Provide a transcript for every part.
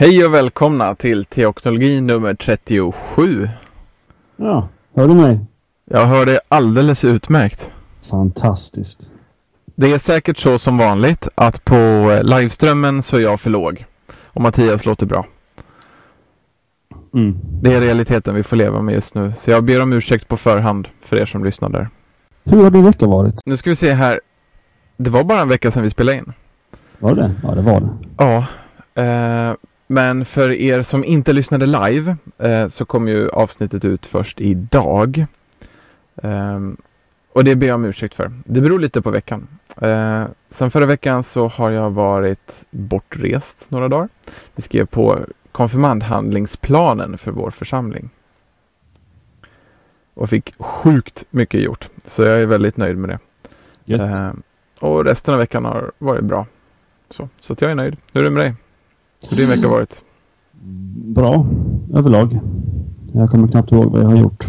Hej och välkomna till Teoknologi nummer 37. Ja, hör du mig? Jag hör det alldeles utmärkt. Fantastiskt. Det är säkert så som vanligt att på liveströmmen så är jag för låg och Mattias låter bra. Mm. Det är realiteten vi får leva med just nu. Så jag ber om ursäkt på förhand för er som lyssnar där. Hur har din vecka varit? Nu ska vi se här. Det var bara en vecka sedan vi spelade in. Var det Ja, det var det. Ja, eh, men för er som inte lyssnade live eh, så kom ju avsnittet ut först idag. Eh, och det ber jag om ursäkt för. Det beror lite på veckan. Eh, sen förra veckan så har jag varit bortrest några dagar. Vi skrev på konfirmandhandlingsplanen för vår församling. Och fick sjukt mycket gjort. Så jag är väldigt nöjd med det. Eh, och resten av veckan har varit bra. Så, så jag är nöjd. Hur är det med dig? Hur din vecka varit? Bra överlag. Jag kommer knappt ihåg vad jag har gjort.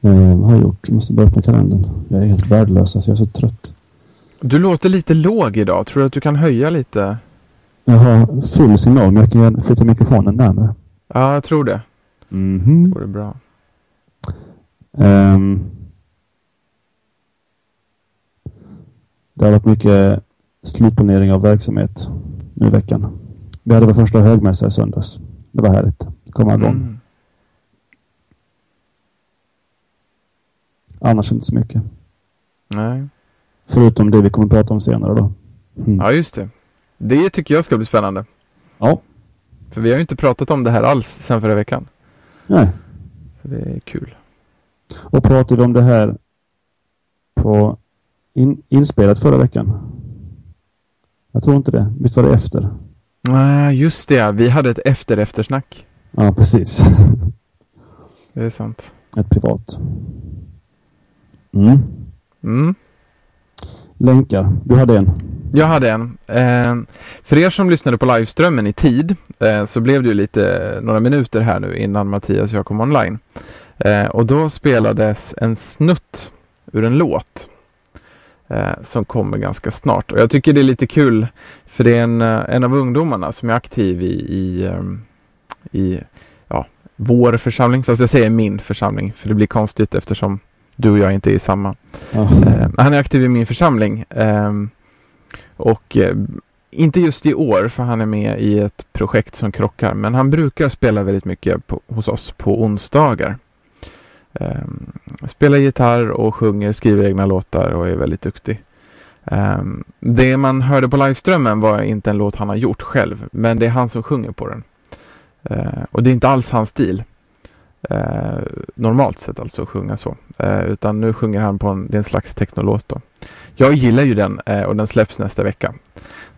Eh, vad har jag gjort? Jag måste bara öppna kalendern. Jag är helt värdelös, alltså jag är så trött. Du låter lite låg idag. Tror du att du kan höja lite? Jag har full signal, men jag kan flytta mikrofonen närmare. Ja, jag tror det. Mhm. Det vore bra. Ehm. det har varit mycket slutplanering av verksamhet nu i veckan. Vi hade vår första högmässa i söndags. Det var härligt. Komma igång. Mm. Annars inte så mycket. Nej. Förutom det vi kommer att prata om senare då. Mm. Ja, just det. Det tycker jag ska bli spännande. Ja. För vi har ju inte pratat om det här alls sen förra veckan. Nej. Så det är kul. Och pratade om det här på in, inspelat förra veckan? Jag tror inte det. Visst var det efter? Nej, just det. Vi hade ett efter-eftersnack. Ja, precis. Det är sant. Ett privat. Mm. Mm. Länkar. Du hade en. Jag hade en. Eh, för er som lyssnade på liveströmmen i tid eh, så blev det ju lite några minuter här nu innan Mattias och jag kom online. Eh, och då spelades en snutt ur en låt eh, som kommer ganska snart. Och jag tycker det är lite kul för det är en, eh, en av ungdomarna som är aktiv i, i, ehm, i ja, vår församling, fast jag säger min församling för det blir konstigt eftersom du och jag inte är i samma. Ja. Eh, han är aktiv i min församling. ehm, och eh, inte just i år för han är med i ett projekt som krockar. Men han brukar spela väldigt mycket på, hos oss på onsdagar. Um, spelar gitarr och sjunger, skriver egna låtar och är väldigt duktig. Ehm, det man hörde på liveströmmen var inte en låt han har gjort själv. Men det är han som sjunger på den. Eh, och det är inte alls hans stil. Eh, normalt sett alltså att sjunga så. Eh, utan nu sjunger han på en, det är en slags technolåt då. Jag gillar ju den eh, och den släpps nästa vecka.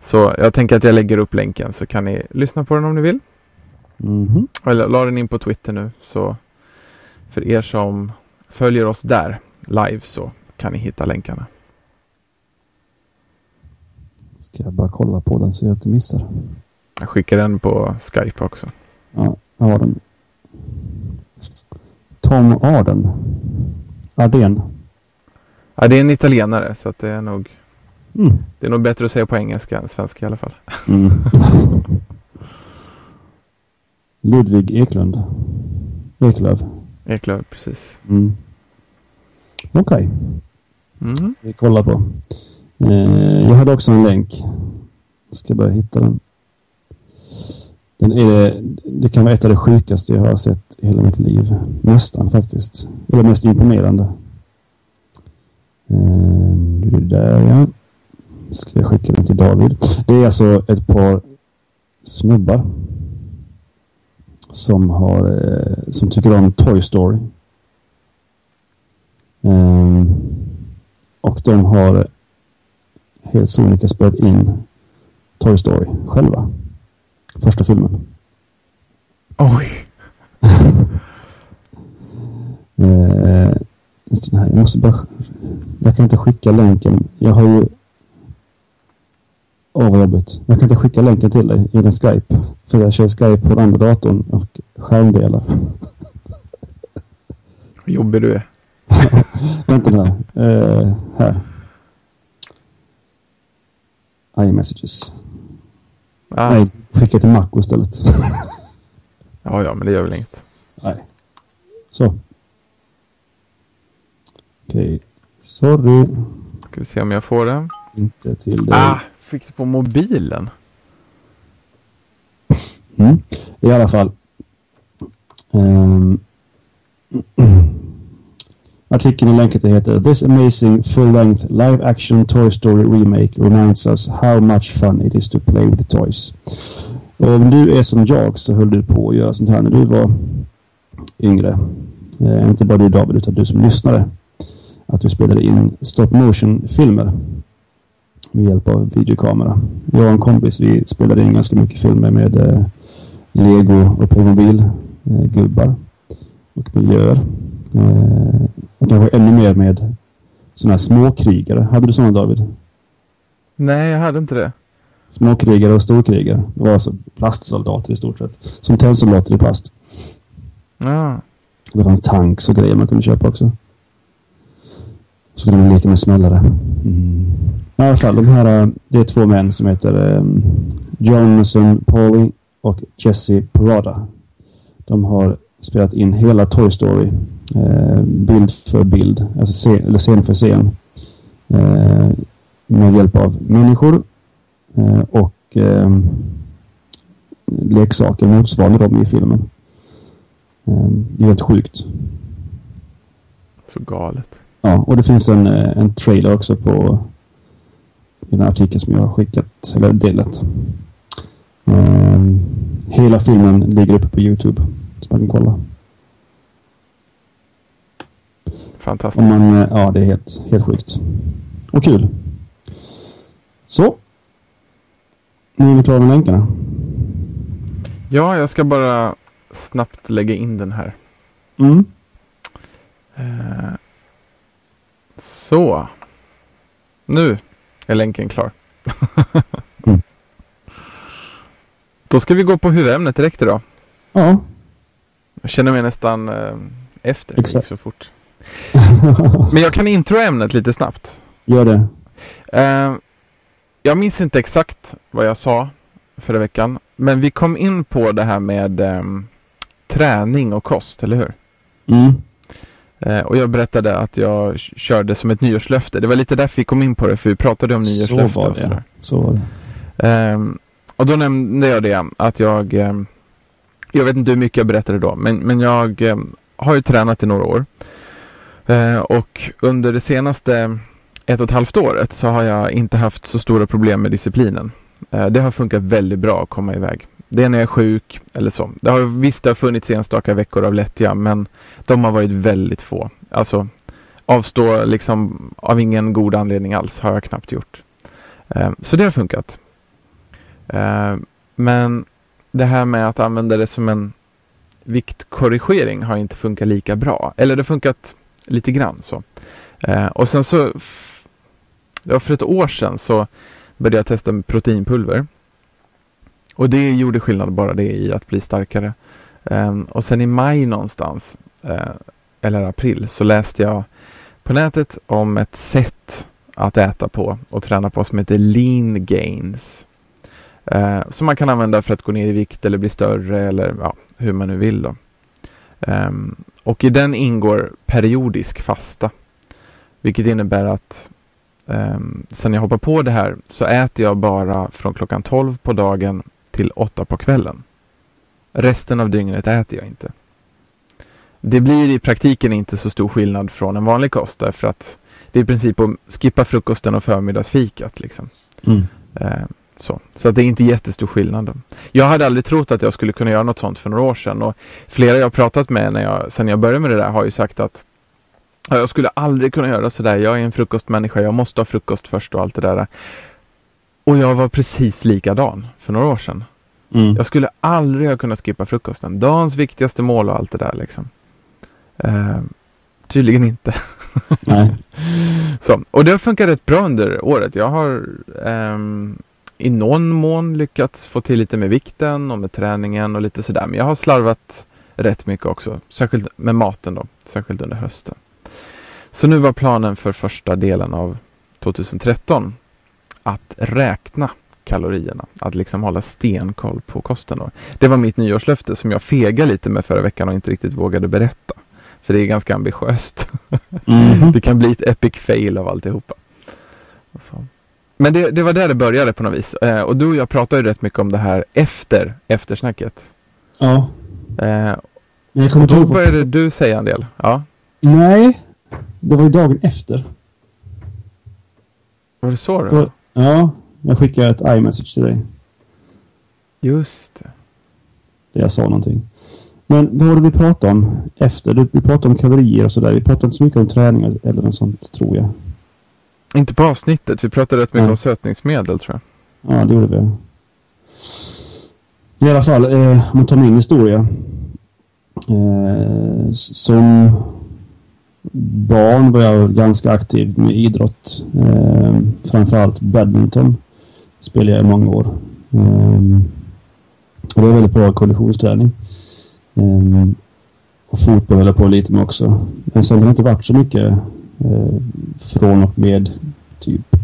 Så jag tänker att jag lägger upp länken så kan ni lyssna på den om ni vill. Mhm. Eller la den in på Twitter nu så för er som följer oss där live så kan ni hitta länkarna. Ska jag bara kolla på den så jag inte missar. Jag skickar den på Skype också. Ja, jag har den. Tom Arden. Arden. Ja, det är en italienare så att det är nog Mm. det är nog bättre att säga på engelska än svenska i alla fall. Mm. Ludvig Eklund. Eklöf. Eklöf, precis. Mm. Okej, Mm. vi kollar på. Eh, jag hade också en länk. Ska bara hitta den. den är, det kan vara ett av det sjukaste jag har sett i hela mitt liv. Nästan faktiskt. Eller mest imponerande. Eh, det där ja. Ska jag skicka den till David. Det är alltså ett par snubbar. Som har, eh, som tycker om Toy Story. Eh, och de har helt sonika spelat in Toy Story själva. Första filmen. Oj! Eh, den jag måste bara... Jag kan inte skicka länken. Jag har ju... Åh vad jobbigt. Jag kan inte skicka länken till dig i din Skype. För jag kör Skype på den andra datorn och skärmdelar. Vad jobbig du är. Vänta nu här. Eh, här. iMessages. Ah. Nej, skicka till Macko istället. Ja, ja, men det gör väl inget. Nej. Så. Okej. Sorry. Ska vi se om jag får det. Inte till dig. Ah, fick det på mobilen. Mm. I alla fall. Um, artikeln i länket heter This amazing full-length live-action Toy Story remake reminds us how much fun it is to play with toys. Eh, och om du är som jag så höll du på att göra sånt här när du var yngre. Eh, inte bara du David utan du som lyssnare. Att du spelade in stop motion-filmer med hjälp av videokamera. Jag och en kompis vi spelade in ganska mycket filmer med eh, Lego och Playmobil eh, gubbar och miljöer. Eh, och kanske ännu mer med sådana här småkrigare. Hade du sådana David? Nej, jag hade inte det. Småkrigare och storkrigare. Det var alltså plastsoldater i stort sett. Som tennsoldater i plast. Ja. Det fanns tanks och grejer man kunde köpa också. Så kunde man leka med smällare. Mm. I alla fall, de här, eh, det är två män som heter um, Jonathan Pauly och Jesse Parada. De har spelat in hela Toy Story bild för bild, alltså scen, eller scen för scen. Eh, med hjälp av människor eh, och eh, leksaker motsvarande dem i filmen. Eh, det är helt sjukt. Så galet. Ja, och det finns en, eh, en trailer också på den här artikeln som jag har skickat, eller delat. Hela filmen ligger uppe på Youtube. Så man kan kolla. Fantastiskt. Man, eh, ja, det är helt, helt sjukt. Och kul. Så. Nu är vi klara med länkarna. Ja, jag ska bara snabbt lägga in den här. Mm. Eh, Så. Nu är länken klar. Mm. Då ska vi gå på huvudämnet direkt idag. Ja. Jag känner mig nästan eh, efter. Exakt. så fort. Men jag kan intro ämnet lite snabbt. Gör det. Eh, jag minns inte exakt vad jag sa förra veckan. Men vi kom in på det här med ehm, träning och kost, eller hur? Mm. Eh, och jag berättade att jag körde som ett nyårslöfte. Det var lite därför vi kom in på det, för vi pratade om Så nyårslöfte var och det. sådär. Så var det. Och då nämnde jag det, att jag, ehm, jag vet inte hur mycket jag berättade då, men, men jag ehm, har ju tränat i några år. Eh, och under det senaste ett och ett halvt året så har jag inte haft så stora problem med disciplinen. Eh, det har funkat väldigt bra att komma iväg. Det är när jag är sjuk eller så. Det har visst det har funnits enstaka veckor av lättja men de har varit väldigt få. Alltså avstå liksom av ingen god anledning alls har jag knappt gjort. Eh, så det har funkat. Eh, men det här med att använda det som en viktkorrigering har inte funkat lika bra. Eller det har funkat lite grann så. Eh, och sen så, ja, för ett år sedan så började jag testa med proteinpulver. Och det gjorde skillnad bara det i att bli starkare. Eh, och sen i maj någonstans, eh, eller april, så läste jag på nätet om ett sätt att äta på och träna på som heter Lean Gains. Eh, som man kan använda för att gå ner i vikt eller bli större eller ja, hur man nu vill då. Ehm, och i den ingår periodisk fasta. Vilket innebär att um, sen jag hoppar på det här så äter jag bara från klockan 12 på dagen till 8 på kvällen. Resten av dygnet äter jag inte. Det blir i praktiken inte så stor skillnad från en vanlig kost därför att det är i princip att skippa frukosten och förmiddagsfikat. Liksom. Mm. Eh, så så att det är inte jättestor skillnad. Jag hade aldrig trott att jag skulle kunna göra något sånt för några år sedan och flera jag pratat med när jag, sen jag började med det där har ju sagt att ja, jag skulle aldrig kunna göra sådär. Jag är en frukostmänniska. Jag måste ha frukost först och allt det där. Och jag var precis likadan för några år sedan. Mm. Jag skulle aldrig ha kunnat skippa frukosten. Dagens viktigaste mål och allt det där liksom. Eh, tydligen inte. Nej. Så, och det har funkat rätt bra under året. Jag har ehm, i någon mån lyckats få till lite med vikten och med träningen och lite sådär. Men jag har slarvat rätt mycket också. Särskilt med maten då. Särskilt under hösten. Så nu var planen för första delen av 2013 att räkna kalorierna. Att liksom hålla stenkoll på kosten. Då. Det var mitt nyårslöfte som jag fegade lite med förra veckan och inte riktigt vågade berätta. För det är ganska ambitiöst. Mm. det kan bli ett epic fail av alltihopa. Så. Men det, det, var där det började på något vis. Eh, och du och jag pratade ju rätt mycket om det här efter eftersnacket. Ja. Eh, jag kommer och då började du säga en del. Ja. Nej, det var ju dagen efter. Var det så då? Ja, jag skickade ett iMessage till dig. Just det. Där jag sa någonting. Men vad var det vi pratade om efter? Vi pratade om kalorier och sådär. Vi pratade inte så mycket om träning eller något sånt, tror jag. Inte på avsnittet. Vi pratade rätt mycket ja. om sötningsmedel, tror jag. Ja, det gjorde vi. I alla fall, eh, om man tar min historia. Eh, som barn var jag ganska aktiv med idrott. Eh, framförallt badminton spelade jag i många år. Eh, och det var väldigt bra konditionsträning. Eh, och fotboll höll jag på lite med också. Men sen har det inte varit så mycket Eh, från och med typ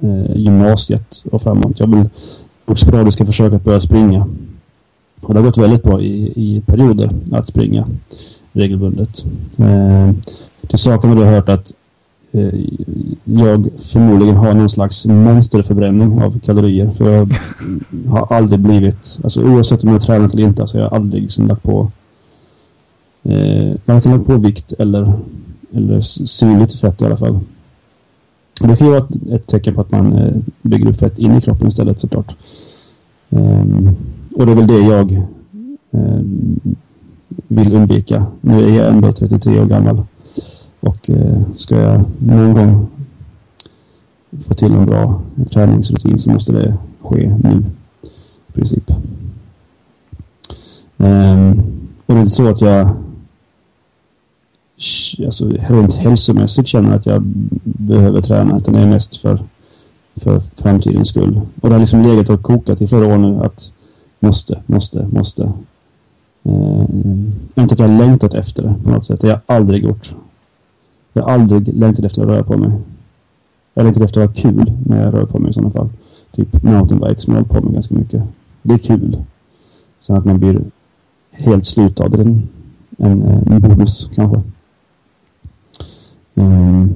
eh, gymnasiet och framåt. Jag vill gjort sporadiska försök att börja springa. Och det har gått väldigt bra i, i perioder att springa regelbundet. Eh, till saken har jag hört att eh, jag förmodligen har någon slags monsterförbränning av kalorier. För jag har aldrig blivit, alltså oavsett om jag har tränat eller inte, så jag har aldrig liksom lagt på eh, varken lagt på vikt eller, eller synligt fett i alla fall. Det kan ju vara ett, ett tecken på att man eh, bygger upp fett in i kroppen istället såklart. Um, och det är väl det jag eh, vill undvika. Nu är jag ändå 33 år gammal. Och eh, ska jag någon gång få till en bra träningsrutin så måste det ske nu. I princip. Um, och det är inte så att jag alltså, rent hälsomässigt känner att jag behöver träna utan det är mest för, för framtidens skull. Och det har liksom legat och kokat i flera år nu att måste, måste, måste. Eh, inte att jag har längtat efter det på något sätt. Det har jag aldrig gjort. Jag har aldrig längtat efter att röra på mig. Jag har längtat efter att ha kul när jag rör på mig i sådana fall. Typ mountainbike som jag håller på med ganska mycket. Det är kul. Sen att man blir helt slut av det en, en, en bonus kanske. Um,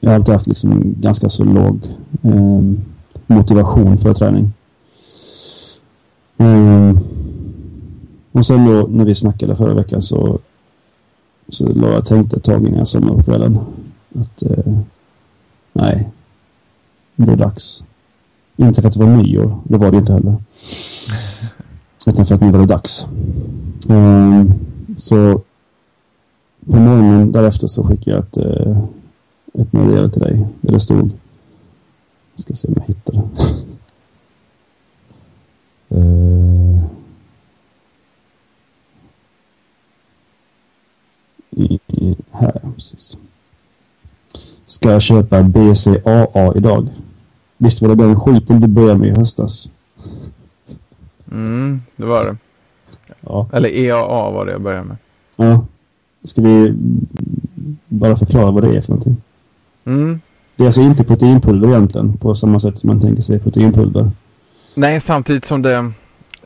jag har alltid haft liksom ganska så låg um, motivation för träning. Um, och sen då när vi snackade förra veckan så så la jag tänkte ett tag innan jag somnade på kvällen att uh, nej, det är dags. Inte för att det var nyår, det var det inte heller. Utan för att nu var det dags. Um, så på morgonen därefter så skickade jag ett, eh, ett meddelande till dig där det stod jag ska se om jag hittar det. uh, i, i, här, precis. Ska jag köpa BCAA idag? Visst var det den skiten du började med i höstas? Mm, det var det. Ja. Eller EAA var det jag började med. Ja. Ska vi bara förklara vad det är för någonting? Mm. Det är alltså inte proteinpulver egentligen på samma sätt som man tänker sig proteinpulver. Nej, samtidigt som det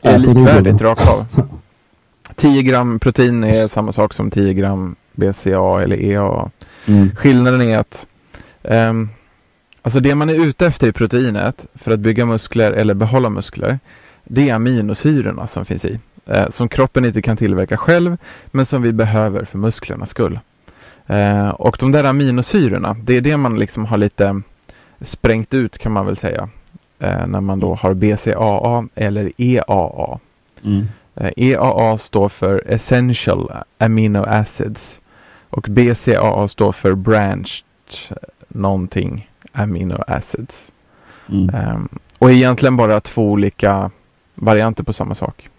är likvärdigt rakt av. 10 gram protein är samma sak som 10 gram BCA eller EAA. Mm. Skillnaden är att um, alltså det man är ute efter i proteinet för att bygga muskler eller behålla muskler det är aminosyrorna som finns i eh, som kroppen inte kan tillverka själv men som vi behöver för musklernas skull. Eh, och de där aminosyrorna, det är det man liksom har lite sprängt ut kan man väl säga eh, när man då har BCAA eller EAA. Mm. EAA eh, e står för Essential Amino Acids och BCAA står för Branched någonting Amino Acids. Mm. Um, och egentligen bara två olika varianter på samma sak.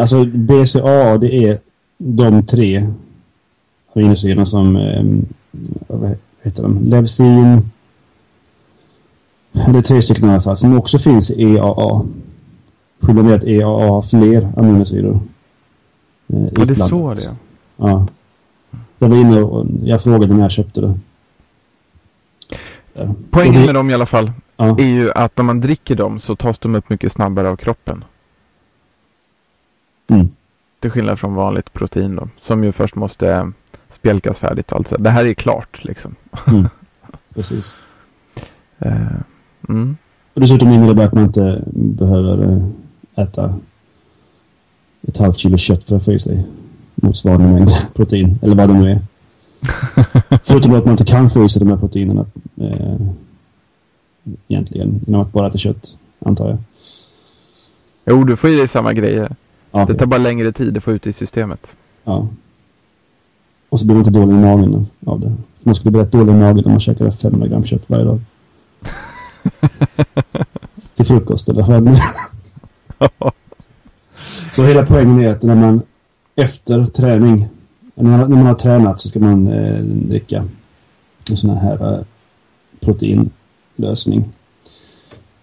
Alltså BCA det är de tre aminosyrorna som eh, vad heter de? Levsin det är tre stycken i alla fall som också finns i EAA. Skillnaden är att EAA har fler aminosyror. Eh, ja, det är så det Ja. Jag var inne och jag frågade när jag köpte det. Poängen med dem i alla fall ja. är ju att när man dricker dem så tas de upp mycket snabbare av kroppen. Mm. Till skillnad från vanligt protein då, som ju först måste spjälkas färdigt och allt så. Det här är klart liksom. Mm. Precis. uh, mm. Och dessutom innebär det att man inte behöver eh, äta ett halvt kilo kött för att få i sig motsvarande mängd protein, eller vad det nu är. Förutom att man inte kan få i sig de här proteinerna eh, egentligen genom att bara äta kött, antar jag. Jo, du får i dig samma grejer. Ja, det tar bara längre tid att få ut i systemet. Ja. Och så blir man inte dålig i magen av det. För man skulle bli rätt dålig i magen om man käkar 500 gram kött varje dag. Till frukost eller vad Så hela poängen är att när man efter träning, när man, när man har tränat så ska man eh, dricka en sån här eh, proteinlösning.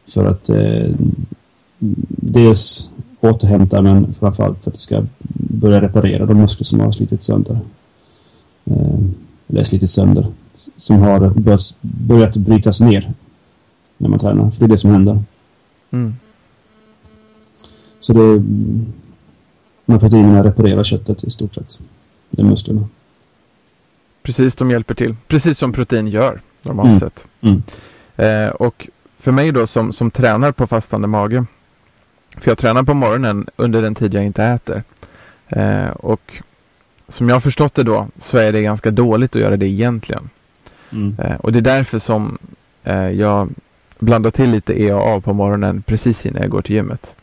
För att eh, dels återhämta men framförallt för att det ska börja reparera de muskler som har slitit sönder. Eh, eller slitit sönder. Som har börjat, börjat brytas ner när man tränar. För det är det som händer. Mm. Så det de här proteinerna reparerar köttet i stort sett. Det musklerna. Precis, de hjälper till. Precis som protein gör normalt mm. sett. Mm. Eh, och för mig då som, som tränar på fastande mage. För jag tränar på morgonen under den tid jag inte äter. Eh, och som jag har förstått det då så är det ganska dåligt att göra det egentligen. Mm. Eh, och det är därför som eh, jag blandar till lite EAA på morgonen precis innan jag går till gymmet.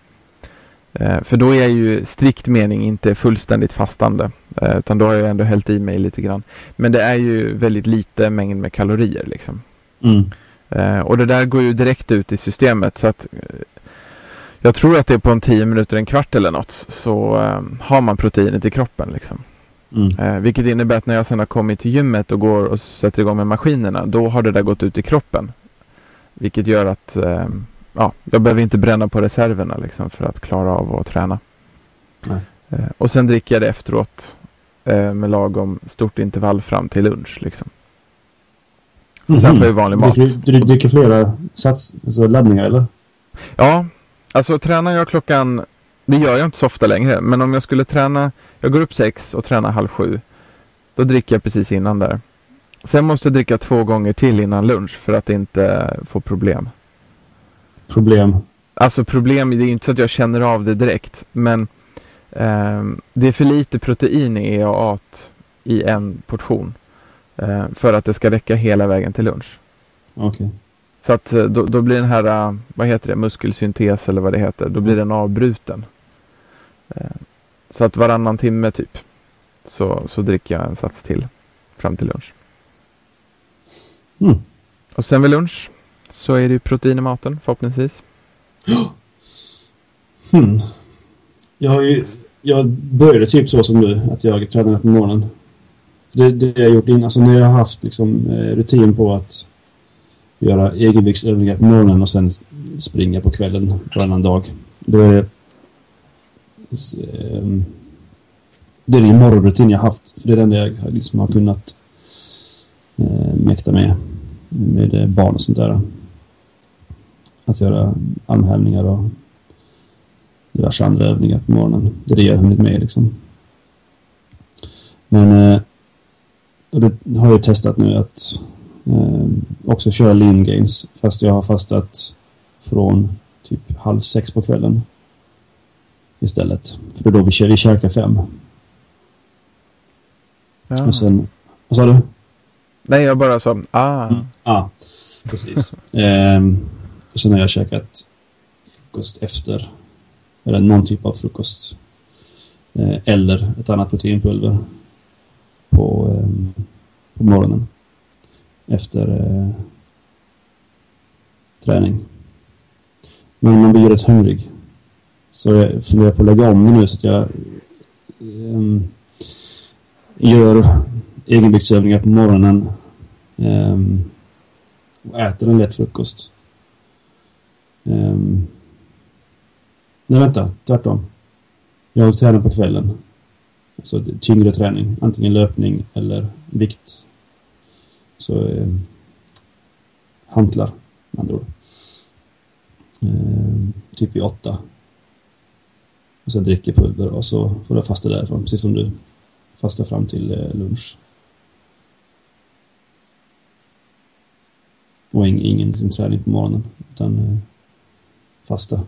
Eh, för då är jag ju strikt mening inte fullständigt fastande. Eh, utan då har jag ändå hällt i mig lite grann. Men det är ju väldigt lite mängd med kalorier liksom. Mm. Eh, och det där går ju direkt ut i systemet. Så att jag tror att det är på en tio minuter, en kvart eller något. Så har man proteinet i kroppen liksom. Mm. vilket innebär att när jag sedan har kommit till gymmet och går och sätter igång med maskinerna. Då har det där gått ut i kroppen. Vilket gör att ja, jag behöver inte bränna på reserverna liksom för att klara av att träna. Eh, och sen dricker jag det efteråt eh, med lagom stort intervall fram till lunch. Liksom. Mm. Sen får jag vanlig mat. Du, du dricker flera sats, alltså laddningar eller? Ja, alltså tränar jag klockan, det gör jag inte så ofta längre, men om jag skulle träna, jag går upp sex och tränar halv sju. Då dricker jag precis innan där. Sen måste jag dricka två gånger till innan lunch för att inte få problem problem? Alltså problem, det är inte så att jag känner av det direkt. Men eh, det är för lite protein i EAA i en portion. Eh, för att det ska räcka hela vägen till lunch. Okej. Okay. Så att eh, då, då, blir den här, eh, vad heter det, muskelsyntes eller vad det heter. Då blir den avbruten. Eh, så att varannan timme typ. Så, så dricker jag en sats till. Fram till lunch. Mm. Och sen vid lunch så är det protein i maten förhoppningsvis. Hmm. Jag, har ju, jag började typ så som du, att jag tränade på morgonen. Det, det jag gjort innan, alltså när jag har haft liksom, rutin på att göra egenviktsövningar på morgonen och sen springa på kvällen varannan dag. Då är det ehm, det är den morgonrutin jag haft. För det är den jag liksom har kunnat eh, mäkta med. Med eh, barn och sånt där att göra armhävningar och diverse andra övningar på morgonen. Det är det jag har hunnit med liksom. Men eh, och det har jag testat nu att också köra lean gains fast jag har fastat från typ halv sex på kvällen istället. För det är då vi, vi käkar fem. Ja. Och sen, vad sa du? Nej, jag bara sa, ah. Mm. Ah, precis. eh, och sen har jag käkat frukost efter. Eller någon typ av frukost. Eh, eller ett annat proteinpulver. På, eh, på morgonen. Efter eh, träning. Men man blir rätt hungrig. Så jag funderar på att lägga om det nu så att jag eh, gör egenviktsövningar på morgonen eh, och äter en lätt frukost. Eh, nej, vänta. Tvärtom. Jag tränar på kvällen. Alltså tyngre träning. Antingen löpning eller vikt. Så um, hantlar, med andra ord. Eh, typ vid åtta. Och sen dricker pulver och så får du fasta därifrån, precis som du fastar fram till eh, lunch. Och ing, ingen liksom, träning på morgonen, utan eh, fasta.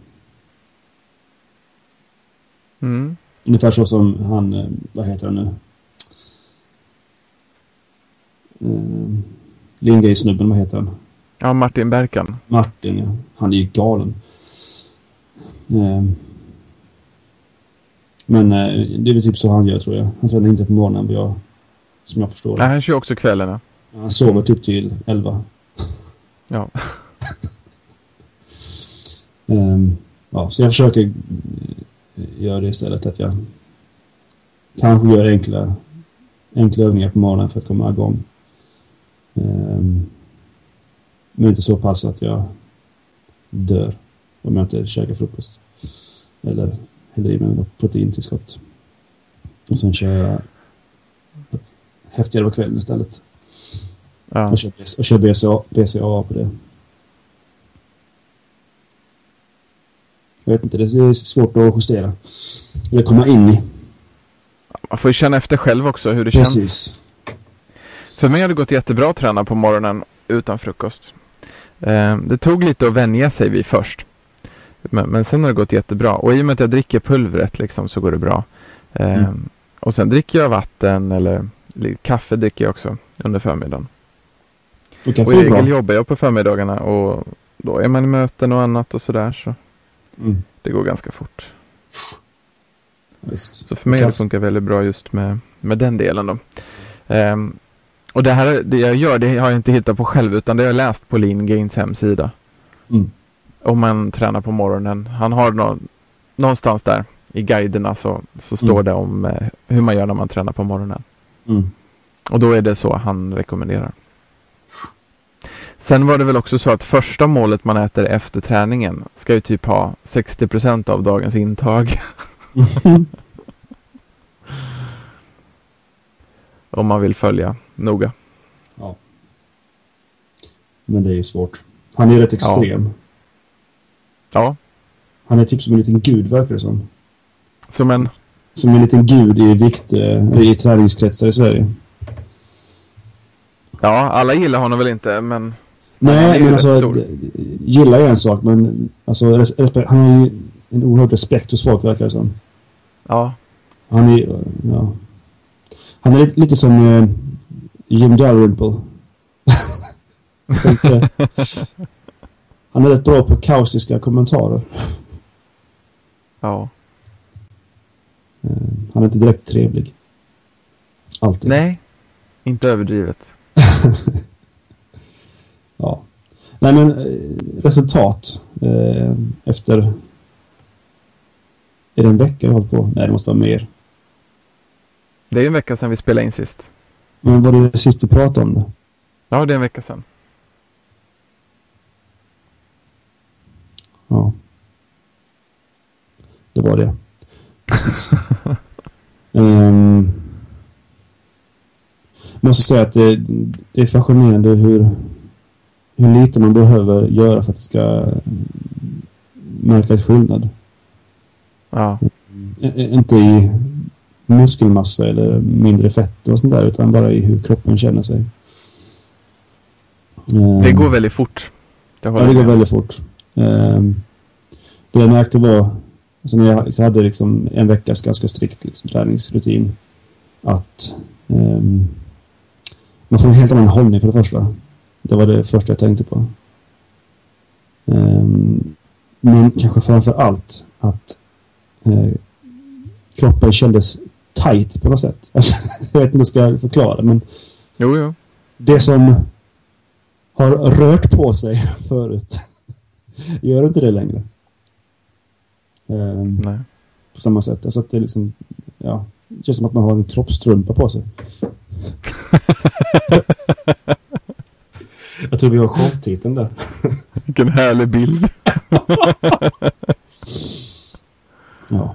Mm. Ungefär så som han, eh, vad heter han nu? Uh, Lindgren-snubben, vad heter han? Ja, Martin Berkan. Martin, ja. Han är ju galen. Uh, men uh, det är väl typ så han gör tror jag. Han tränar inte på morgonen, vad jag, som jag förstår Nej, han kör också kvällarna. Han sover typ till elva. Ja. um, ja, så jag försöker göra det istället att jag kanske gör enkla, enkla övningar på morgonen för att komma igång. Um, men inte så pass att jag dör om jag inte käkar frukost. Eller häller i mig något proteintillskott. Och sen kör jag ett häftigare på kvällen istället. ja. Och kör, och kör BCA, BCA på det. Jag vet inte, det är svårt att justera. Eller komma in i. Man får ju känna efter själv också hur det känns. För mig har det gått jättebra att träna på morgonen utan frukost. Eh, det tog lite att vänja sig vid först. Men, men sen har det gått jättebra. Och i och med att jag dricker pulvret liksom så går det bra. Eh, Mm. Och sen dricker jag vatten eller kaffe dricker jag också under förmiddagen. Och i är bra. regel jobbar jag på förmiddagarna och då är man i möten och annat och sådär så Mm. det går ganska fort. Visst. Så för mig har det funkat väldigt bra just med, med den delen då. Ehm, och det här det jag gör, det har jag inte hittat på själv utan det har jag läst på Lean Gains hemsida. Mm. Om man tränar på morgonen. Han har nå, någonstans där i guiderna så, så står Mm. det om eh, hur man gör när man tränar på morgonen. Mm. Och då är det så han rekommenderar. Sen var det väl också så att första målet man äter efter träningen ska ju typ ha 60% av dagens intag. Om man vill följa noga. ja. Men det är ju svårt. Han är rätt extrem. Ja, Han är typ som en liten gud, verkar det som. som en... Som en liten gud i vikt, eh, i träningskretsar i Sverige. Ja, alla gillar honom väl inte men... Nej, ju men alltså, gillar är en sak, men alltså, res- respekt, han har ju en oerhörd respekt hos folk, verkar det som. Ja, Han är, ja. Han är lite, lite som eh, Jim Dalrymple. Han är rätt bra på kaustiska kommentarer. ja. Eh, han är inte direkt trevlig. Alltid. Nej, inte överdrivet. Ja. Nej men eh, resultat eh, efter... Är det en vecka jag har hållit på? Nej, det måste vara mer. Det är ju en vecka sedan vi spelade in sist. Men var det sist vi pratade om det? Ja, det är en vecka sedan. Ja. Det var det. Precis. um, måste säga att det, det är fascinerande hur, hur lite man behöver göra för att det ska märka ett skillnad. Ja, i- Inte i muskelmassa eller mindre fett och sånt där utan bara i hur kroppen känner sig. Ehm, det går väldigt fort. Ja, det går med. väldigt fort. Ehm, det jag märkte var, alltså när jag hade liksom en veckas ganska strikt liksom, träningsrutin, att ehm, man får en helt annan hållning för det första. Det var det första jag tänkte på. Ehm, men kanske framför allt att eh, kroppen kändes tight på något sätt. Alltså, jag vet inte hur jag ska förklara, men Jo, jo. det som har rört på sig förut gör inte det längre. Ehm, Nej. på samma sätt. Alltså att det är liksom, ja, det känns som att man har en kroppstrumpa på sig. Jag tror vi har showtiteln där. Vilken härlig bild. Ja,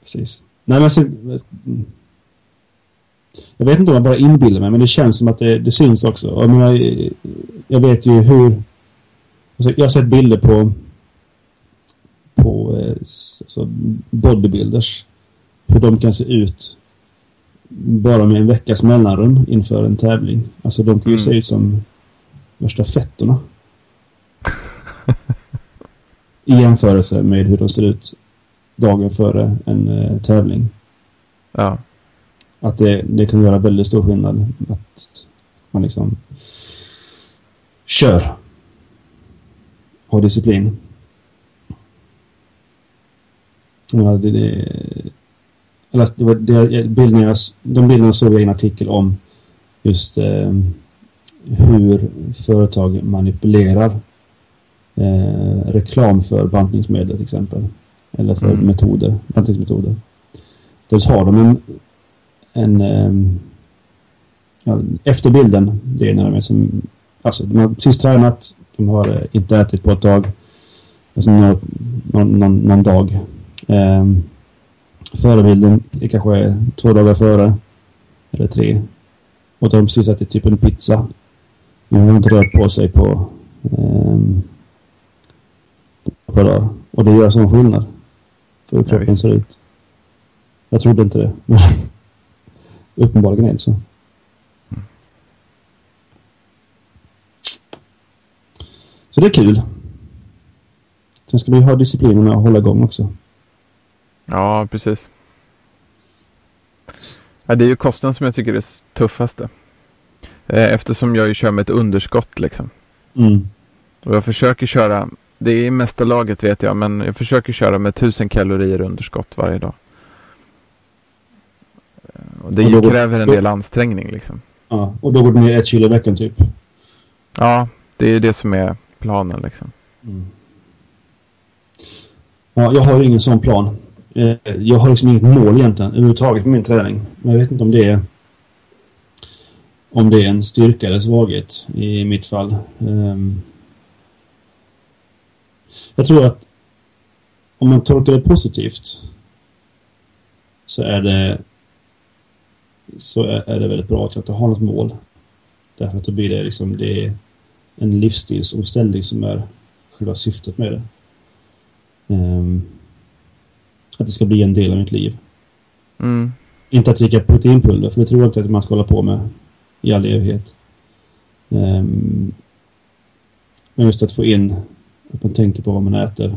precis. Nej men alltså, jag vet inte om jag bara inbillar mig, men det känns som att det, det syns också. Och Jag, menar, jag vet ju hur... Alltså, jag har sett bilder på alltså bodybuilders. Hur de kan se ut bara med en veckas mellanrum inför en tävling. Alltså de kan ju mm. se ut som värsta fettorna. I jämförelse med hur de ser ut dagen före en uh, tävling. Ja. Att det, det kan göra väldigt stor skillnad. Att man liksom kör. Har disciplin. Ja, det, det, eller det var det, bilderna, de bilderna såg jag i en artikel om just eh, hur företag manipulerar eh, reklam för bantningsmedel till exempel. Eller för mm. metoder, bantningsmetoder. Då har de en, en eh, ja, efter bilden, det är när de är som, alltså de har precis tränat, de har inte ätit på ett tag, alltså någon, någon, någon dag. Eh, förebilden är kanske två dagar före, eller tre. Och de har precis ätit typ en pizza. De har inte rört på sig på eh, på dagar. Och det gör sån skillnad hur kroppen ser ut. Jag trodde inte det. Uppenbarligen är det så. Så det är kul. Sen ska vi ha disciplinen att hålla igång också. Ja, precis. Ja, det är ju kostnaden som jag tycker är det tuffaste. Eh, eftersom jag ju kör med ett underskott liksom. Mm. Och jag försöker köra, det är i mesta laget vet jag, men jag försöker köra med tusen kalorier underskott varje dag. Eh, och det och kräver en del ansträngning liksom. Ja, och då går du ner ett kilo i veckan typ? Ja, det är det som är planen liksom. Mm. Ja, jag har ju ingen sån plan. Eh, jag har liksom inget mål egentligen överhuvudtaget med min träning. Men jag vet inte om det är om det är en styrka eller svaghet i mitt fall. Um, jag tror att om man tolkar det positivt så är det så är, det väldigt bra att jag inte har något mål. Därför att då blir det liksom det är en livsstilsomställning som är själva syftet med det. Um, att det ska bli en del av mitt liv. Mm. Inte att dricka proteinpulver, för det tror jag inte att man ska hålla på med i all evighet. Um, men just att få in att man tänker på vad man äter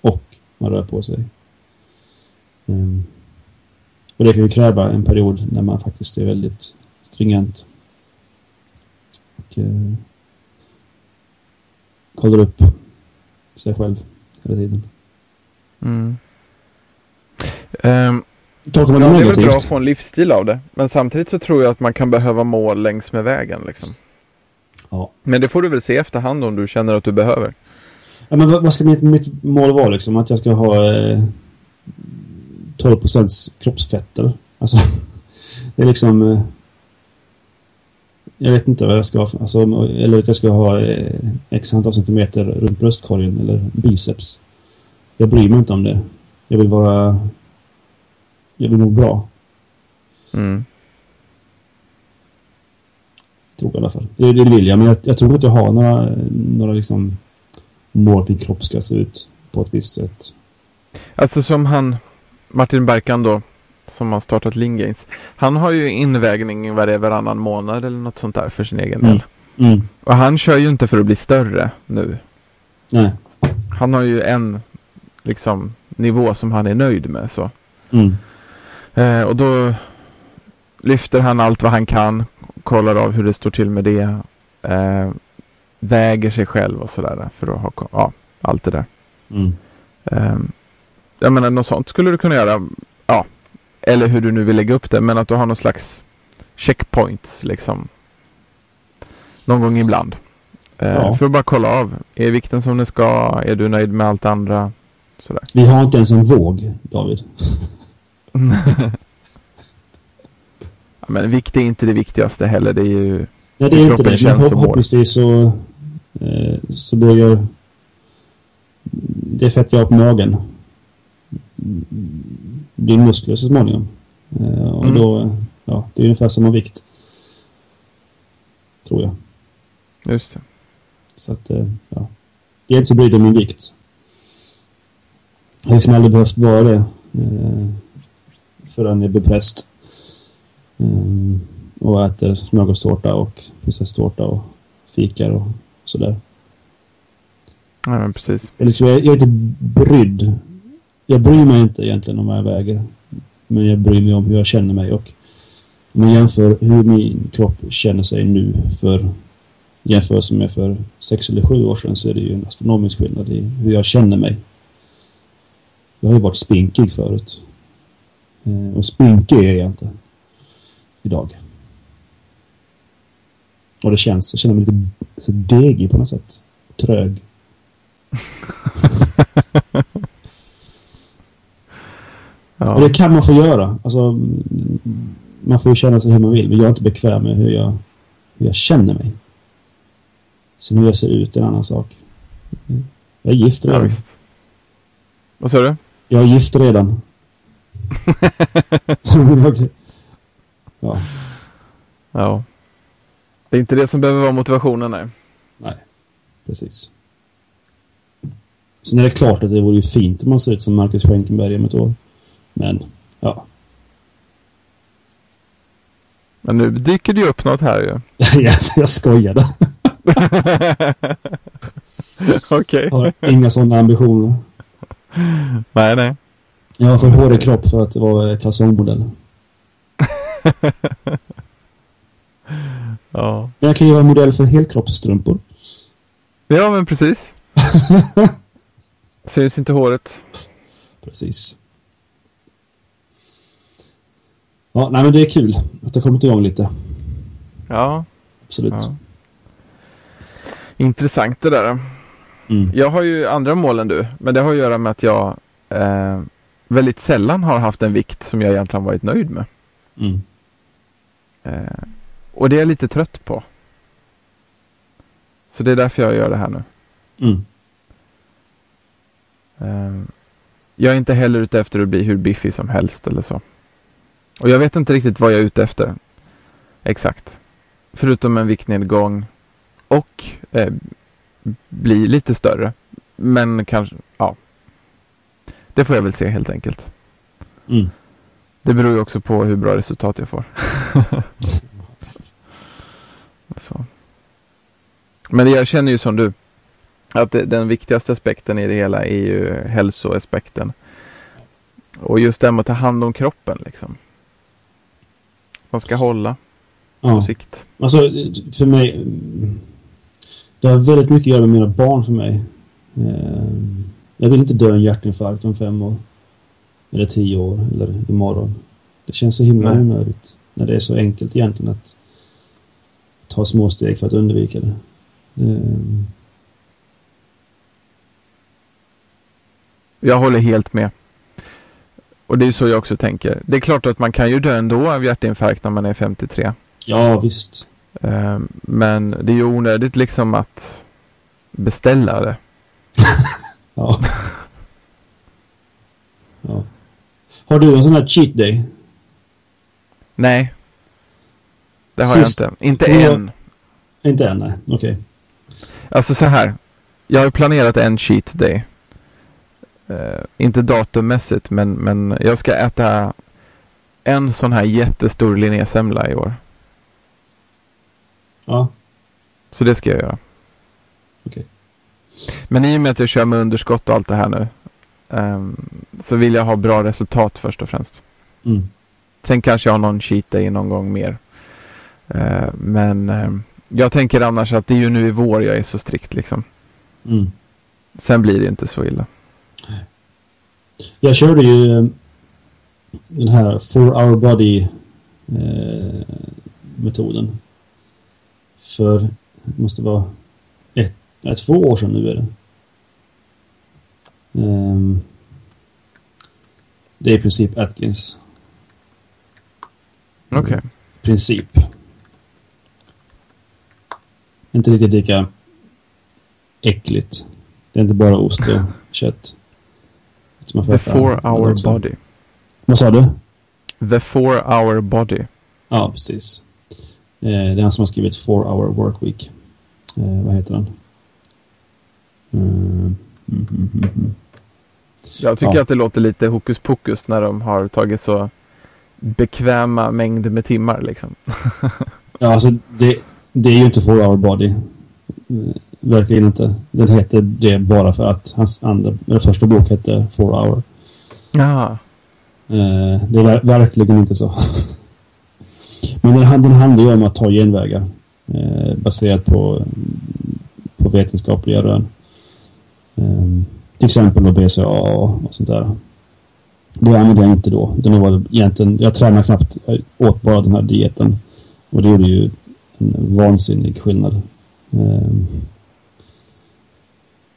och man rör på sig. Um, och det kan ju kräva en period när man faktiskt är väldigt stringent. Och uh, kollar upp sig själv hela tiden. Mm. Um, Tolkar man det negativt? Det är bra att få en livsstil av det. Men samtidigt så tror jag att man kan behöva mål längs med vägen. Liksom. Ja. Men det får du väl se efterhand om du känner att du behöver. Ja, men vad, ska mitt, mitt mål vara liksom? Att jag ska ha eh, 12 procents kroppsfetter? Alltså, det är liksom... Eh, jag vet inte vad jag ska ha. Alltså, eller att jag ska ha eh, x antal centimeter runt bröstkorgen eller biceps. Jag bryr mig inte om det. Jag vill vara... Jag vill må bra. Mm. Tror jag i alla fall. Det, det vill jag, men jag, jag tror inte jag har några, några liksom min kropp ska se ut på ett visst sätt. Alltså som han, Martin Berkan då, som har startat Lingains. Han har ju invägning varje varannan månad eller något sånt där för sin egen del. Mm. Mm. Och han kör ju inte för att bli större nu. Nej. Han har ju en liksom nivå som han är nöjd med. Så. Mm. Eh, och då lyfter han allt vad han kan, kollar av hur det står till med det, eh, väger sig själv och sådär för att ha ja, allt det där. Mm. Eh, jag menar något sånt skulle du kunna göra, ja, eller hur du nu vill lägga upp det, men att du har någon slags checkpoints liksom. Någon gång ibland. Eh, ja. För att bara kolla av. Är vikten som den ska? Är du nöjd med allt andra? Sådär. Vi har inte ens en våg, David. ja, men vikt är inte det viktigaste heller. Det är ju... Nej, det är inte det. Men förhoppningsvis så, eh, så börjar det fett jag på magen blir muskler så småningom. Eh, och mm. då, ja, det är ungefär samma vikt. Tror jag. Just det. Så att, eh, ja. Inte så brydd om min vikt. Jag har liksom aldrig behövt vara det. Eh, förrän jag blev präst. Och äter smörgåstårta och prinsesstårta och fikar och sådär. Ja, men precis. Jag, liksom, jag, jag är inte brydd. Jag bryr mig inte egentligen om vad jag väger. Men jag bryr mig om hur jag känner mig och om man jämför hur min kropp känner sig nu för jämförelse med för sex eller sju år sedan så är det ju en astronomisk skillnad i hur jag känner mig. Jag har ju varit spinkig förut. Eh, och spinkig är jag inte idag. Och det känns, jag känner mig lite så degig på något sätt. Trög. Ja. Och det kan man få göra. Alltså, man får ju känna sig hur man vill. Men jag är inte bekväm med hur jag, hur jag känner mig. Sen hur jag ser ut är en annan sak. Jag är gift Ja, redan. visst. Vad sa du? jag är gift redan. ja, Ja. Det är inte det som behöver vara motivationen, nej. nej. Precis. Sen är det klart att det vore ju fint om man ser ut som Marcus Schenkenberg om ett år. Men, ja. Men nu dyker det ju upp något här ju. jag, jag skojade. Okej. Jag har inga sådana ambitioner. Nej, nej. Jag har för hård i kropp för att vara kalsongmodell. Ja. Men jag kan ju vara modell för helkroppsstrumpor. ja, men precis. Syns inte håret. Precis. Ja, nej men det är kul att det har kommit igång lite. Ja. Absolut. ja. Intressant det där. Mm. Jag har ju andra mål än du. Men det har att göra med att jag eh, väldigt sällan har haft en vikt som jag egentligen varit nöjd med. Mm. Eh, och det är jag lite trött på. Så det är därför jag gör det här nu. Mm. Eh, jag är inte heller ute efter att bli hur biffig som helst eller så. Och jag vet inte riktigt vad jag är ute efter. Exakt. Förutom en viktnedgång och eh, bli lite större. Men kanske, ja. Det får jag väl se helt enkelt. Mm. Det beror ju också på hur bra resultat jag får. Så. Men jag känner ju som du. Att det, den viktigaste aspekten i det hela är ju hälsoaspekten. Och just det med att ta hand om kroppen liksom. Man ska hålla på Ja. sikt. Alltså, för mig... Det har väldigt mycket att göra med mina barn för mig. Eh, Jag vill inte dö en hjärtinfarkt om fem år. Eller tio år, eller imorgon. Det känns så himla Nej. onödigt. När det är så enkelt egentligen att ta små steg för att undvika det. det Jag håller helt med. Och det är så jag också tänker. Det är klart att man kan ju dö ändå av hjärtinfarkt när man är 53. ja, visst. Eh, Men det är ju onödigt liksom att beställa det. Ja. ja. Har du en sån här cheat day? Nej. Det har Sist- jag inte. Inte Ja. än. Inte än, nej. Okej. Alltså så här. Jag har planerat en cheat day. Eh, inte datummässigt men, men jag ska äta en sån här jättestor linnésemla i år. Ja. Så det ska jag göra. Okej. Men i och med att jag kör med underskott och allt det här nu. ehm, så vill jag ha bra resultat först och främst. Mm. Sen kanske jag har någon cheat day någon gång mer. Eh, men ehm, jag tänker annars att det är ju nu i vår jag är så strikt liksom. Mm. Sen blir det inte så illa. Jag körde ju eh, den här for our body eh, metoden. För, det måste vara ett, nej, två år sedan nu är det. Ehm, det är i princip Atkins Okej. princip. Inte riktigt lika äckligt. Det är inte bara ost och kött. Som The four hour också. body. Vad sa du? The four hour body. Ja, precis. Eh, det är han som har skrivit Four Hour Work Week. Eh, vad heter han? Mm, mm, mm, mm, mm. Jag tycker Ja. att det låter lite hokus pokus när de har tagit så bekväma mängder med timmar liksom. Ja, alltså det, det är ju inte 4 hour body. Verkligen inte. Den heter det bara för att hans andra, eller första bok hette 4 hour. Ja. Eh, det är ver- verkligen inte så. Men den, den handlar ju om att ta genvägar. Eh, baserat på, på vetenskapliga rön. Eh, till exempel då BCA och sånt där. Det använde jag inte då. Det var egentligen, jag tränade knappt. Jag åt bara den här dieten. Och det gjorde ju en vansinnig skillnad. Eh,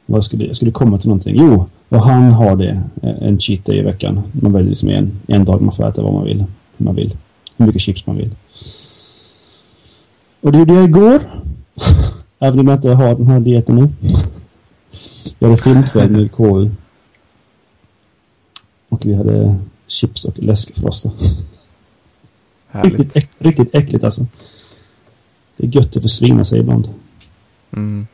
vad skulle, jag skulle komma till någonting. Jo, och han har det. Eh, en cheat day i veckan. Man väljer liksom en, en dag man får äta vad man vill. Hur man vill. Hur mycket chips man vill. Och det gjorde jag igår. Även om jag inte har den här dieten nu. Jag hade filmkväll med KU. Och vi hade chips och läskfrossa. Riktigt, äck, riktigt äckligt alltså. Det är gött att försvinna sig ibland. Mm.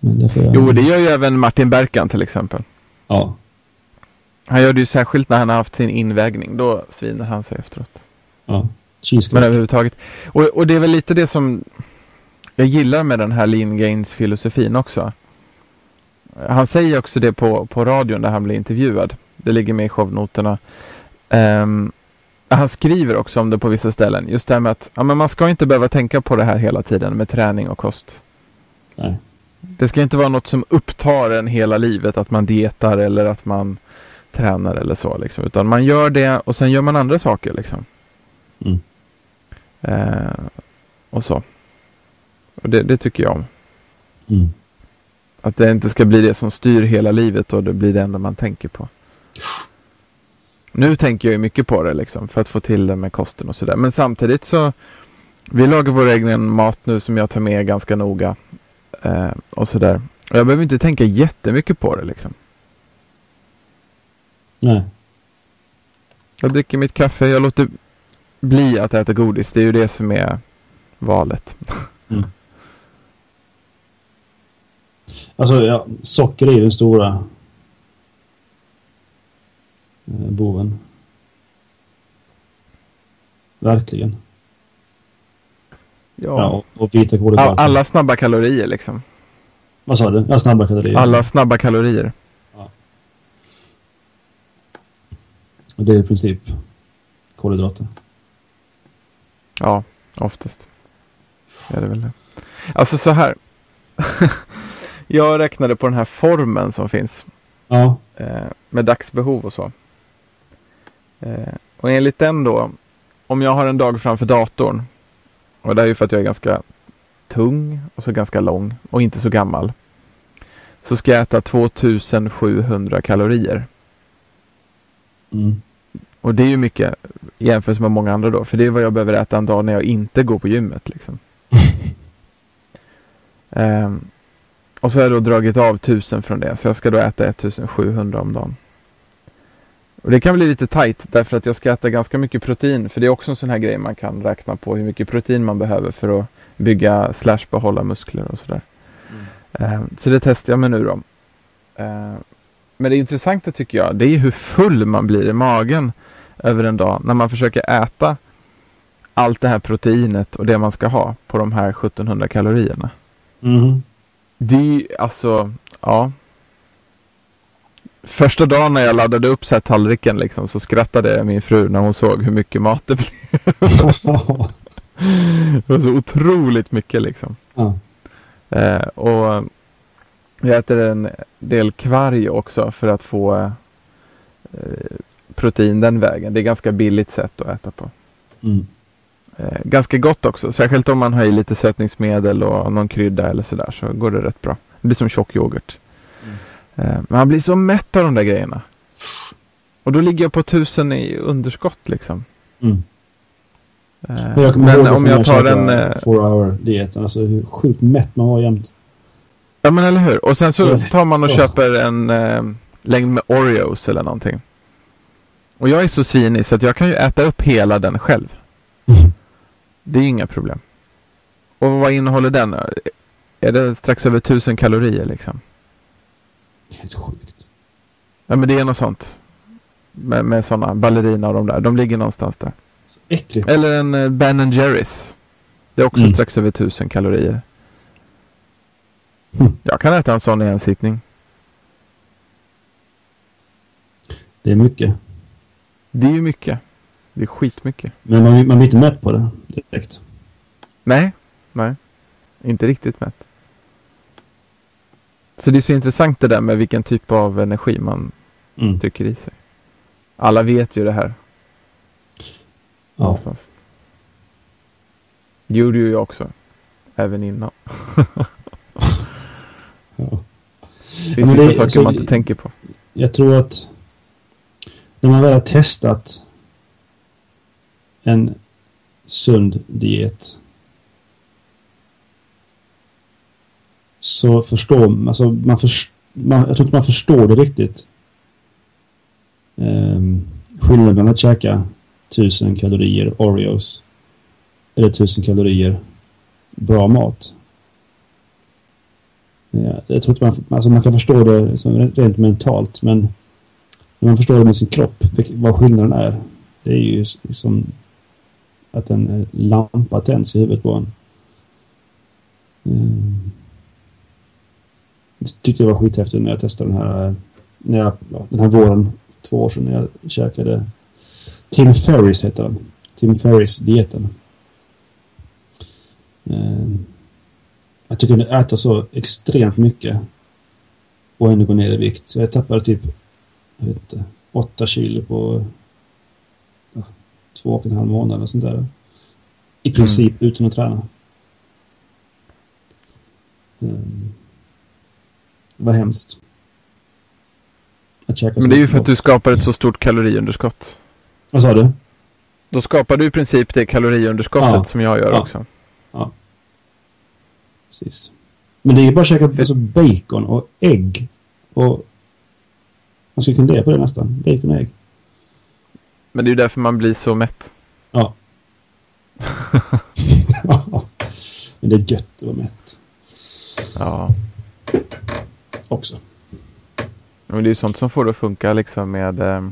Men det får jag... Jo, det gör ju även Martin Berkan till exempel. Ja. Han gör det ju särskilt när han har haft sin invägning. Då svinar han sig efteråt. Ja. Men Cheesecake. överhuvudtaget. Och, och det är väl lite det som jag gillar med den här Lean Gains filosofin också. Han säger också det på, på radion där han blir intervjuad. Det ligger med i shownoterna. Ehm, han skriver också om det på vissa ställen. Just det här med att ja, men man ska inte behöva tänka på det här hela tiden med träning och kost. Nej. Det ska inte vara något som upptar en hela livet. Att man dietar eller att man tränar eller så. Liksom. Utan man gör det och sen gör man andra saker. Liksom. Mm. Eh, och så. Och det, det tycker jag om. Mm. Att det inte ska bli det som styr hela livet och det blir det enda man tänker på. Nu tänker jag ju mycket på det liksom för att få till det med kosten och sådär. Men samtidigt så vi lagar vår egen mat nu som jag tar med ganska noga. Eh, och sådär. Och jag behöver inte tänka jättemycket på det liksom. Nej. Jag dricker mitt kaffe, jag låter bli att äta godis. Det är ju det som är valet. Alltså, ja, socker är ju den stora eh, boven. Verkligen. Ja, och, och vita kolhydrater. All, alla snabba kalorier liksom. Vad sa du? Ja, snabba kalorier. Alla snabba kalorier. Och det är i princip kolhydrater. Ja, oftast. Är det väl det. Alltså så här. jag räknade på den här formen som finns. Ja. Eh, med dagsbehov och så. Eh, och enligt den då. Om jag har en dag framför datorn. Och det är ju för att jag är ganska tung och så ganska lång och inte så gammal. Så ska jag äta 2700 kalorier. Mm. Och det är ju mycket jämfört med många andra då. För det är vad jag behöver äta en dag när jag inte går på gymmet liksom. Ehm, och så har jag då dragit av 1000 från det. Så jag ska då äta 1700 om dagen. Och det kan bli lite tight därför att jag ska äta ganska mycket protein. För det är också en sån här grej man kan räkna på hur mycket protein man behöver för att bygga slash behålla muskler och sådär. Ehm, så det testar jag med nu då. Ehm, men det intressanta tycker jag, det är hur full man blir i magen över en dag när man försöker äta allt det här proteinet och det man ska ha på de här 1700 kalorierna. Mhm. Det är alltså, ja. Första dagen när jag laddade upp så här tallriken liksom så skrattade min fru när hon såg hur mycket mat det blev. det var så otroligt mycket liksom. ja. Eh, och jag äter en del kvarg också för att få eh, protein den vägen. Det är ganska billigt sätt att äta på. Mm. Eh, ganska gott också, särskilt om man har i lite sötningsmedel och någon krydda eller sådär så går det rätt bra. Det blir som tjock yoghurt. Mm. Eh, man blir så mätt av de där grejerna. Och då ligger jag på tusen i underskott liksom. Mm. Eh, Men jag men om jag tar en... Eh, four hour dieten. Alltså hur sjukt mätt man var jämt. ja men eller hur. Och sen så tar man och köper en eh, längd med Oreos eller någonting. Och jag är så så att jag kan ju äta upp hela den själv. Det är inga problem. Och vad innehåller den? Är det strax över tusen kalorier liksom? Helt sjukt. Ja men det är något sånt. Med, med sådana ballerina och de där. De ligger någonstans där. Så äckligt. Eller en uh, Ben Jerrys. Det är också Mm. strax över tusen kalorier. Hm. Jag kan äta en sån i en sittning. Det är mycket. Det är ju mycket. Det är skitmycket. Men man, man blir inte mätt på det direkt. Nej, nej. Inte riktigt mätt. Så det är så intressant det där med vilken typ av energi man Mm. trycker i sig. Alla vet ju det här Ja. någonstans. Det gjorde ju jag också. Även innan. ja. Det finns vissa saker alltså, man inte tänker på. Jag tror att när man väl har testat en sund diet så förstår man, alltså man, först, man jag tror inte man förstår det riktigt. Um, skillnaden mellan att käka 1000 kalorier Oreos eller 1000 kalorier bra mat. Ja, jag tror inte man, alltså man kan förstå det liksom rent mentalt men när man förstår det med sin kropp, vad skillnaden är. Det är ju liksom att en eh, lampa tänds i huvudet på en. Ehm. Det Jag tyckte det var skithäftigt när jag testade den här, eh, när jag, den här våren, två år sedan, när jag käkade Tim Ferris heter den. Tim Ferris-dieten. Ehm. Att Jag tycker äta så extremt mycket och ändå gå ner i vikt. Så jag tappade typ jag vet inte, åtta kilo på två och en halv månad och sånt där. I princip utan att träna. Mm. Det var hemskt. Men det är ju för att du skapar ett så stort kaloriunderskott. Vad sa du? Då skapar du i princip det kaloriunderskottet Ja. som jag gör Ja. också. Precis. Men det är ju bara att käka alltså, bacon och ägg. Och man kunna leva på det nästan. Bacon och ägg. Men det är ju därför man blir så mätt. Ja. Men det är gött att vara mätt Ja. också. Men det är ju sånt som får det att funka liksom med eh,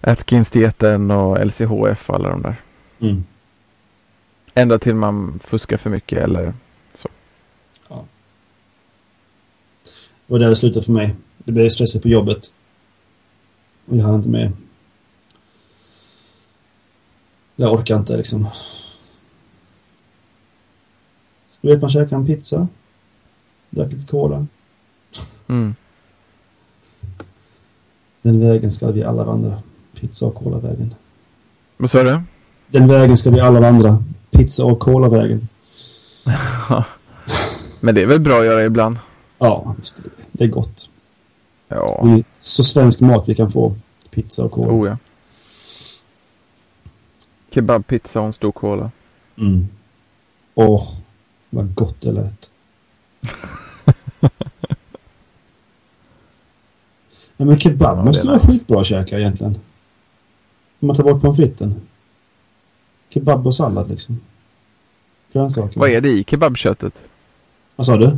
Atkins-dieten och LCHF och alla de där. Mm. Ända till man fuskar för mycket eller Det var där det slutade för mig. Det blev stressigt på jobbet. Och jag hann inte med. Jag orkar inte liksom. Så du vet man käkar en pizza. Drack lite cola. mm. Den vägen ska vi alla vandra. Pizza och cola-vägen. Vad sa du? Den vägen ska vi alla vandra. Pizza och cola-vägen. Men det är väl bra att göra ibland. Ja, visst är det. Det är gott. Ja, Det är så svensk mat vi kan få. Pizza och cola. oh ja. Kebabpizza och en stor cola. Mm. Åh, vad gott det lät. ja, men kebab Ja, måste vara skitbra att käka egentligen. Om man tar bort pommes fritesen. Kebab och sallad liksom. Grönsaker. Vad är det i kebabköttet? Vad sa du? Eh,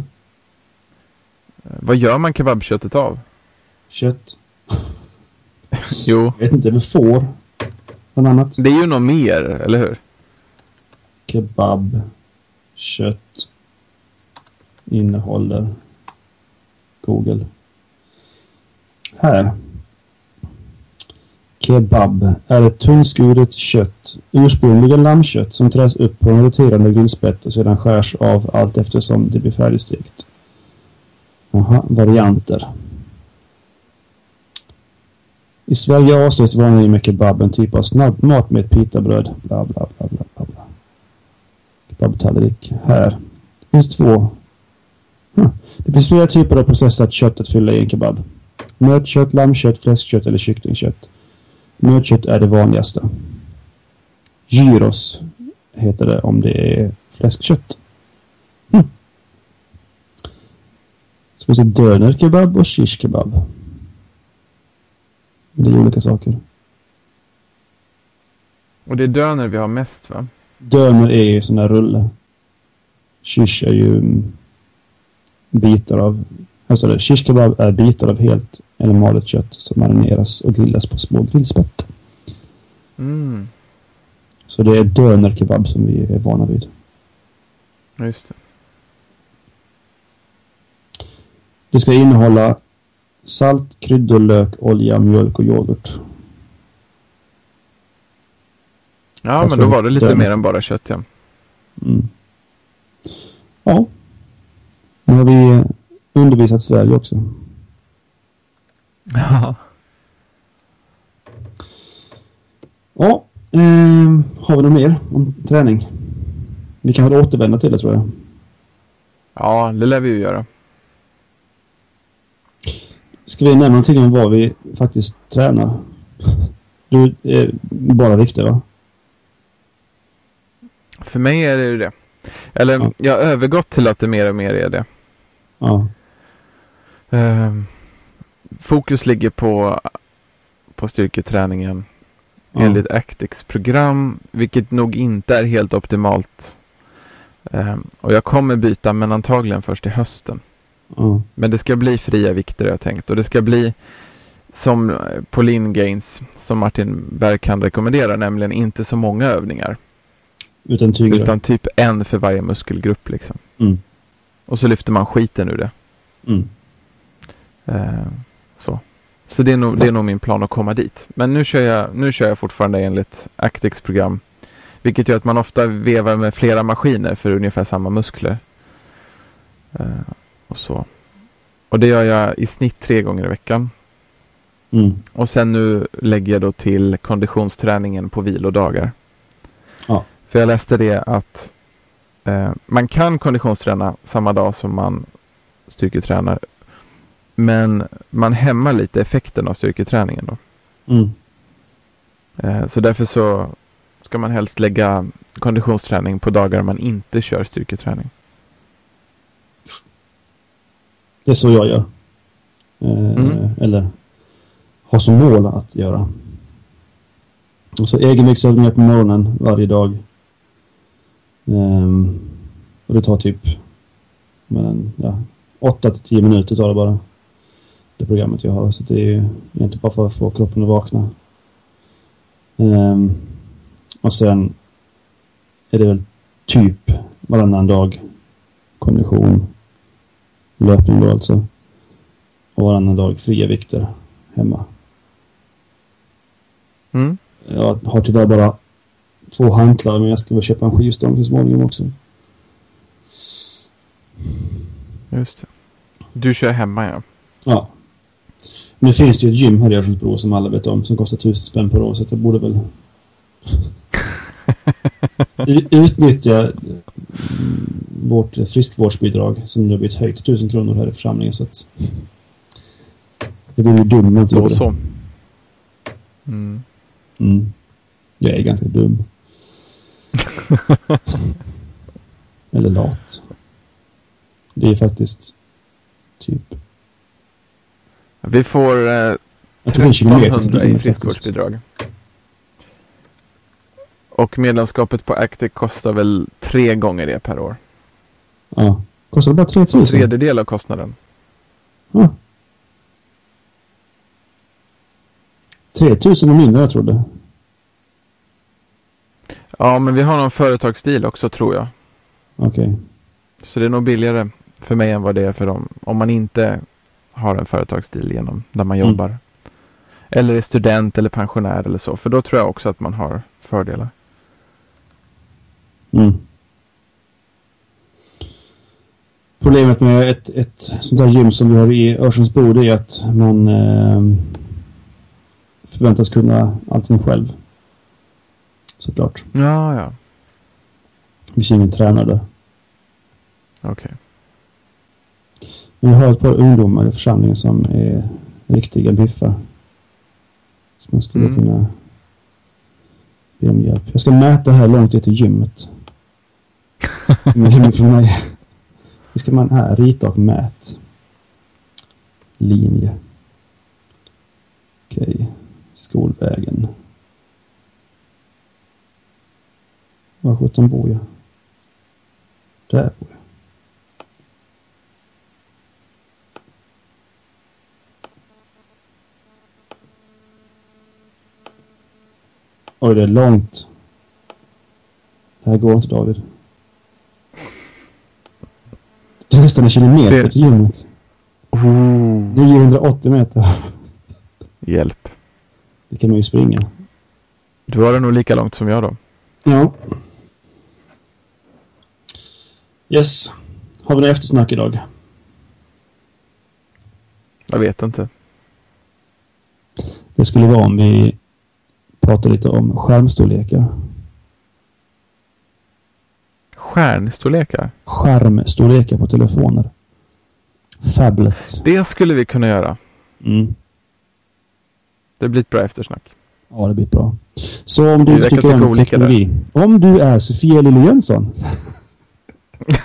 Vad gör man kebabköttet av? Kött? Jo, Jag vet inte, väl får? Bland annat. det är ju något mer, eller hur? Kebab. Kött. Innehåller. Google. Här. Kebab är ett tunnskuret kött, ursprungligen lammkött som träs upp på en roterande grillspett och sedan skärs av allt eftersom det blir färdigstekt. Jaha, varianter. I Sverige avses vanligen med kebab en typ av snabbmat med pitabröd. Bla, bla, bla, bla, bla, bla. Kebabtallrik. Här. Det finns två. Det finns flera typer av processat kött att fylla i en kebab. Nötkött, lammkött, fläskkött eller kycklingkött. Nötkött är det vanligaste. Gyros heter det om det är fläskkött. Hm. Så finns det döner kebab och shish kebab. Det är olika saker. Och det är döner vi har mest va? Döner är ju sån där rulle. Shish är ju mm, bitar av Alltså shish kebab är bitar av helt eller malet kött som marineras och grillas på små grillspett. Mm. Så det är döner kebab som vi är vana vid. Just det. Det ska innehålla salt, kryddor, lök, olja, mjölk och yoghurt. Ja, Alltså, men då var det lite den- mer än bara kött ja. Mm. Ja. Nu har vi eh, undervisat Sverige också. Ja. Ja. ehm, har vi något mer om träning? Vi kan väl återvända till det tror jag. Ja, det lär vi ju göra. Ska vi nämna någonting om vad vi faktiskt tränar? Du är bara vikter va? För mig är det ju det. Eller Ja. jag har övergått till att det mer och mer är det. Ja. Ehm, fokus ligger på, på styrketräningen Ja. enligt Actix program, vilket nog inte är helt optimalt. Ehm, och jag kommer byta, men antagligen först i hösten. Men det ska bli fria vikter jag tänkt. Och det ska bli som eh, på Lean Gains, som Martin Berg kan rekommendera, nämligen inte så många övningar. Utan tyngre. Utan typ en för varje muskelgrupp liksom. Mm. Och så lyfter man skiten ur det. Mm. Eh, så så det, är nog, det är nog min plan att komma dit. Men nu kör jag, nu kör jag fortfarande enligt Actix program. Vilket gör att man ofta vevar med flera maskiner för ungefär samma muskler. Eh, och så. Och det gör jag i snitt tre gånger i veckan. Mm. Och sen nu lägger jag då till konditionsträningen på vilodagar. Ja. För jag läste det att eh, man kan konditionsträna samma dag som man styrketränar. Men man hämmar lite effekten av styrketräningen då. Mm. Eh, så därför så ska man helst lägga konditionsträning på dagar man inte kör styrketräning. Det är så jag gör. Eh, Mm. Eller har som mål att göra. Och så egenviktsövningar på morgonen varje dag. Ehm, och det tar typ mellan, ja, 8 till 10 minuter tar det bara. Det programmet jag har. Så det är ju egentligen bara för att få kroppen att vakna. Ehm, och sen är det väl typ varannan dag kondition. Löpning då alltså. Och varannan dag fria vikter hemma. Mm. Jag har tyvärr bara två hantlar men jag ska väl köpa en skivstång så småningom också. Just det. Du kör hemma ja. Ja. Nu finns det ju ett gym här i Örsundsbro som alla vet om som kostar tusen spänn per år så jag borde väl utnyttja vårt friskvårdsbidrag som nu har blivit höjt till tusen kronor här i församlingen så att jag vore ju dum om jag inte Så gjorde det. Mm. Mm. Jag är ganska dum. Eller lat. Det är faktiskt typ... Vi får eh, Jag tog en kilometer till 1300 i Djurgården faktiskt. Och medlemskapet på Actic kostar väl tre gånger det per år. Ja. Kostar det bara Så en 3000? tredjedel av kostnaden. Ja. 3000 är mindre jag trodde. Ja, men vi har någon företagsdeal också tror jag. Okej. Så det är nog billigare för mig än vad det är för dem. Om man inte har en företagsdeal genom där man Mm. jobbar. Eller är student eller pensionär eller så. För då tror jag också att man har fördelar. Mm. Problemet med ett, ett sånt här gym som vi har i Örsundsbro är att man eh, förväntas kunna allting själv. Såklart. Ja, ja. Det finns ingen tränare. Okej. Men jag har ett par ungdomar i församlingen som är riktiga biffar. Som man skulle Mm. kunna be om hjälp. Jag ska mäta här långt det till gymmet. Men liksom för mig... Hur ska man här? Rita och mät. Linje. Okej. Okay. Skolvägen. Var sjutton bor jag? Där bor jag. Oj, det är långt. Det här går inte David nästan en kilometer Det- till gymmet. Oh, 980 meter. hjälp. Det kan man ju springa. Du har det nog lika långt som jag då. Ja. Yes. Har vi något eftersnack idag? Jag vet inte. Det skulle vara om vi pratar lite om skärmstorlekar. Stjärnstorlekar. Skärmstorlekar på telefoner. Fablets. Det skulle vi kunna göra. Mm. Det blir ett bra eftersnack. Ja, det blir bra. Så om du tycker om teknologi. Om du är Sofia Lille Jönsson.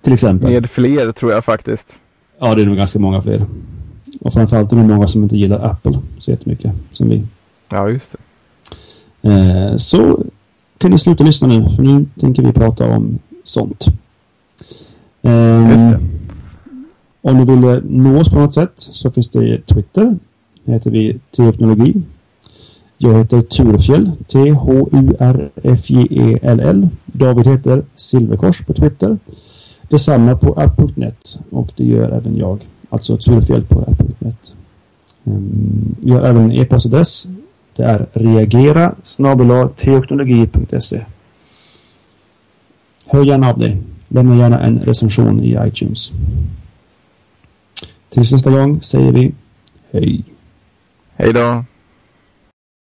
Till exempel. Med fler tror jag faktiskt. Ja, det är nog ganska många fler. Och framförallt är det många som inte gillar Apple så jättemycket som vi. Ja, just det. Eh, så kan ni sluta lyssna nu, för nu tänker vi prata om sånt. Det. Om ni vill eh, nå oss på något sätt så finns det Twitter. Där heter vi Teknologi. Jag heter Turfjäll. T-H-U-R-F-J-E-L-L. David heter Silverkors på Twitter. Detsamma på app.net och det gör även jag. Alltså Turfjäll på app.net. Um, vi har även en e-postadress. Det är reagera snabel-a teknologi.se. Hör gärna av dig. Lämna gärna en recension i iTunes. Tills nästa gång säger vi hej. Hej då.